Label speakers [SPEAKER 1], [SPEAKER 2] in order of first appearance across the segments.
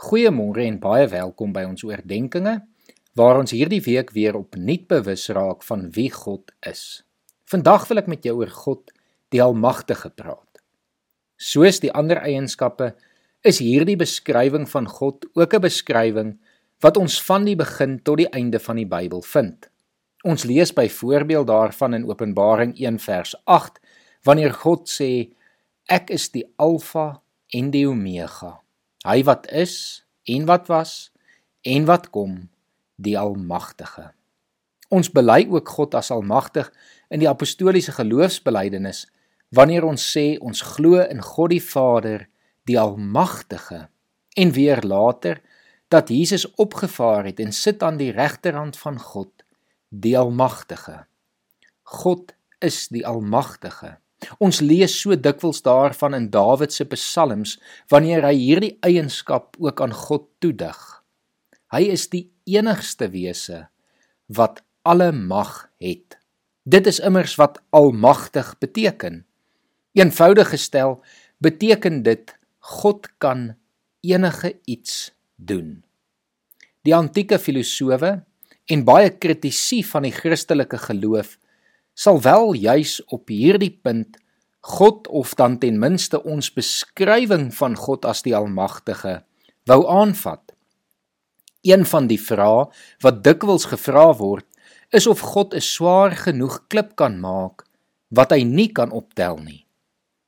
[SPEAKER 1] Goeiemôre en baie welkom by ons oordeenkings waar ons hierdie week weer opnuut bewus raak van wie God is. Vandag wil ek met jou oor God, die Almagtige praat. Soos die ander eienskappe is hierdie beskrywing van God ook 'n beskrywing wat ons van die begin tot die einde van die Bybel vind. Ons lees byvoorbeeld daarvan in Openbaring 1 vers 8 wanneer God sê ek is die Alfa en die Omega Hy wat is en wat was en wat kom, die Almagtige. Ons bely ook God as Almagtig in die apostoliese geloofsbelijdenis wanneer ons sê ons glo in God die Vader, die Almagtige en weer later dat Jesus opgevaar het en sit aan die regterhand van God, die Almagtige. God is die Almagtige. Ons lees so dikwels daarvan in Dawid se psalms wanneer hy hierdie eienskap ook aan God toedig. Hy is die enigste wese wat alle mag het. Dit is immers wat almagtig beteken. Eenvoudig gestel beteken dit God kan enige iets doen. Die antieke filosowe en baie kritici van die Christelike geloof sal wel juis op hierdie punt God of dan ten minste ons beskrywing van God as die Almagtige wou aanvat. Een van die vrae wat dikwels gevra word, is of God 'n swaar genoeg klip kan maak wat hy nie kan optel nie.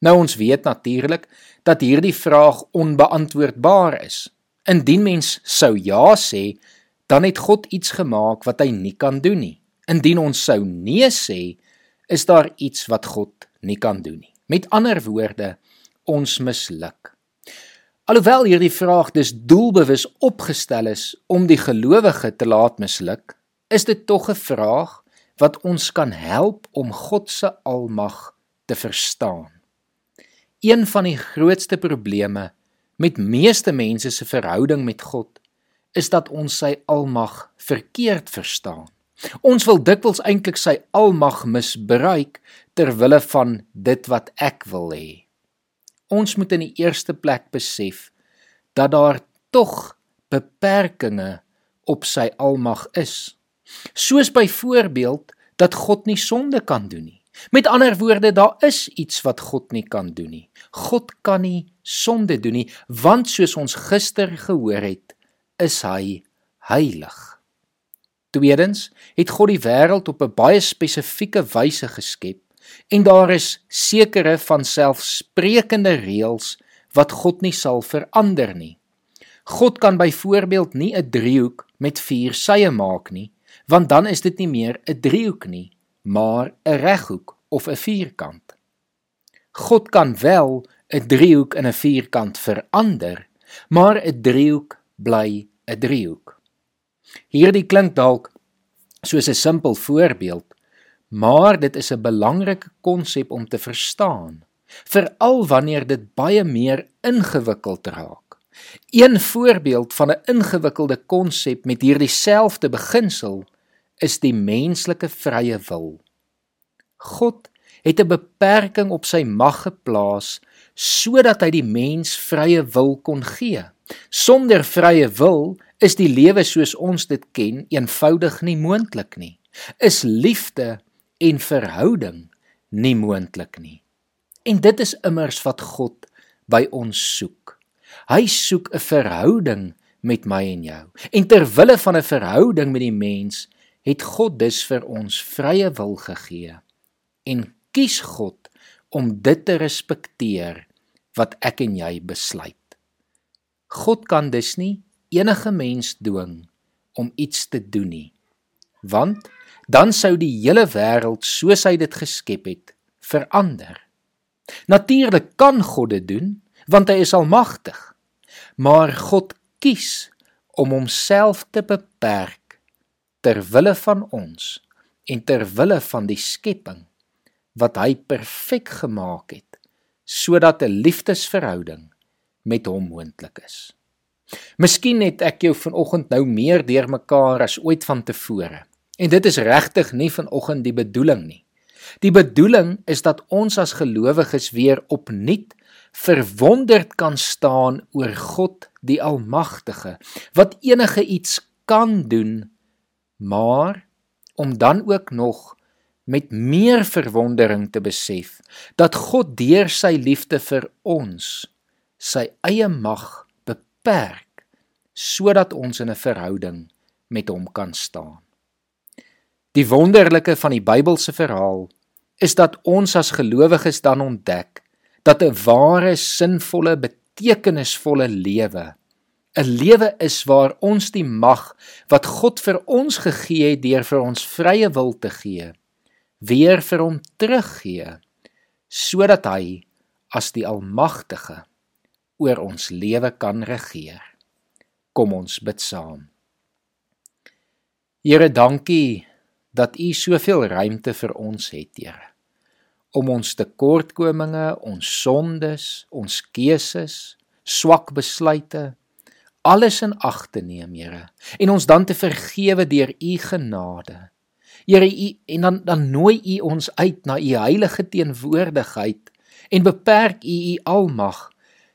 [SPEAKER 1] Nou ons weet natuurlik dat hierdie vraag onbeantwoordbaar is. Indien mens sou ja sê, dan het God iets gemaak wat hy nie kan doen nie. Indien ons sou nee sê, is daar iets wat God nie kan doen nie. Met ander woorde, ons misluk. Alhoewel hierdie vraag dus doelbewus opgestel is om die gelowige te laat misluk, is dit tog 'n vraag wat ons kan help om God se almag te verstaan. Een van die grootste probleme met meeste mense se verhouding met God is dat ons sy almag verkeerd verstaan. Ons wil dikwels eintlik sy almag misbruik ter wille van dit wat ek wil hê. Ons moet in die eerste plek besef dat daar tog beperkings op sy almag is. Soos byvoorbeeld dat God nie sonde kan doen nie. Met ander woorde, daar is iets wat God nie kan doen nie. God kan nie sonde doen nie, want soos ons gister gehoor het, is hy heilig. Tweedens het God die wêreld op 'n baie spesifieke wyse geskep en daar is sekere van selfsprekende reëls wat God nie sal verander nie. God kan byvoorbeeld nie 'n driehoek met vier sye maak nie, want dan is dit nie meer 'n driehoek nie, maar 'n reghoek of 'n vierkant. God kan wel 'n driehoek in 'n vierkant verander, maar 'n driehoek bly 'n driehoek. Hierdie klink dalk soos 'n simpel voorbeeld, maar dit is 'n belangrike konsep om te verstaan, veral wanneer dit baie meer ingewikkeld raak. Een voorbeeld van 'n ingewikkelde konsep met hierdie selfde beginsel is die menslike vrye wil. God het 'n beperking op sy mag geplaas sodat hy die mens vrye wil kon gee. Sonder vrye wil is die lewe soos ons dit ken eenvoudig nie moontlik nie. Is liefde en verhouding nie moontlik nie. En dit is immers wat God by ons soek. Hy soek 'n verhouding met my en jou. En ter wille van 'n verhouding met die mens het God dus vir ons vrye wil gegee. En kies God om dit te respekteer wat ek en jy besluit. God kan dus nie enige mens dwing om iets te doen nie. Want dan sou die hele wêreld soos hy dit geskep het verander. Natuurlik kan God dit doen want hy is almagtig. Maar God kies om homself te beperk ter wille van ons en ter wille van die skepping wat hy perfek gemaak het sodat 'n liefdesverhouding met hom moontlik is. Miskien het ek jou vanoggend nou meer deurmekaar as ooit vantevore. En dit is regtig nie vanoggend die bedoeling nie. Die bedoeling is dat ons as gelowiges weer opnuut verwonderd kan staan oor God die Almagtige wat enige iets kan doen, maar om dan ook nog met meer verwondering te besef dat God deur sy liefde vir ons sy eie mag beperk sodat ons in 'n verhouding met hom kan staan. Die wonderlike van die Bybelse verhaal is dat ons as gelowiges dan ontdek dat 'n ware sinvolle betekenisvolle lewe 'n lewe is waar ons die mag wat God vir ons gegee het deur vir ons vrye wil te gee weer vir hom teruggee sodat hy as die almagtige oor ons lewe kan regeer. Kom ons bid saam. Here, dankie dat U soveel ruimte vir ons het, Here. Om ons tekortkominge, ons sondes, ons keuses, swak besluite, alles in ag te neem, Here, en ons dan te vergewe deur U genade. Here u en dan dan nooi u ons uit na u heilige teenwoordigheid en beperk u u almag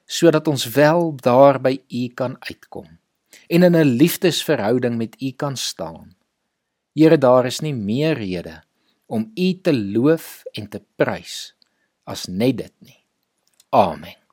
[SPEAKER 1] sodat ons wel daar by u kan uitkom en in 'n liefdesverhouding met u kan staan. Here daar is nie meer rede om u te loof en te prys as net dit nie. Amen.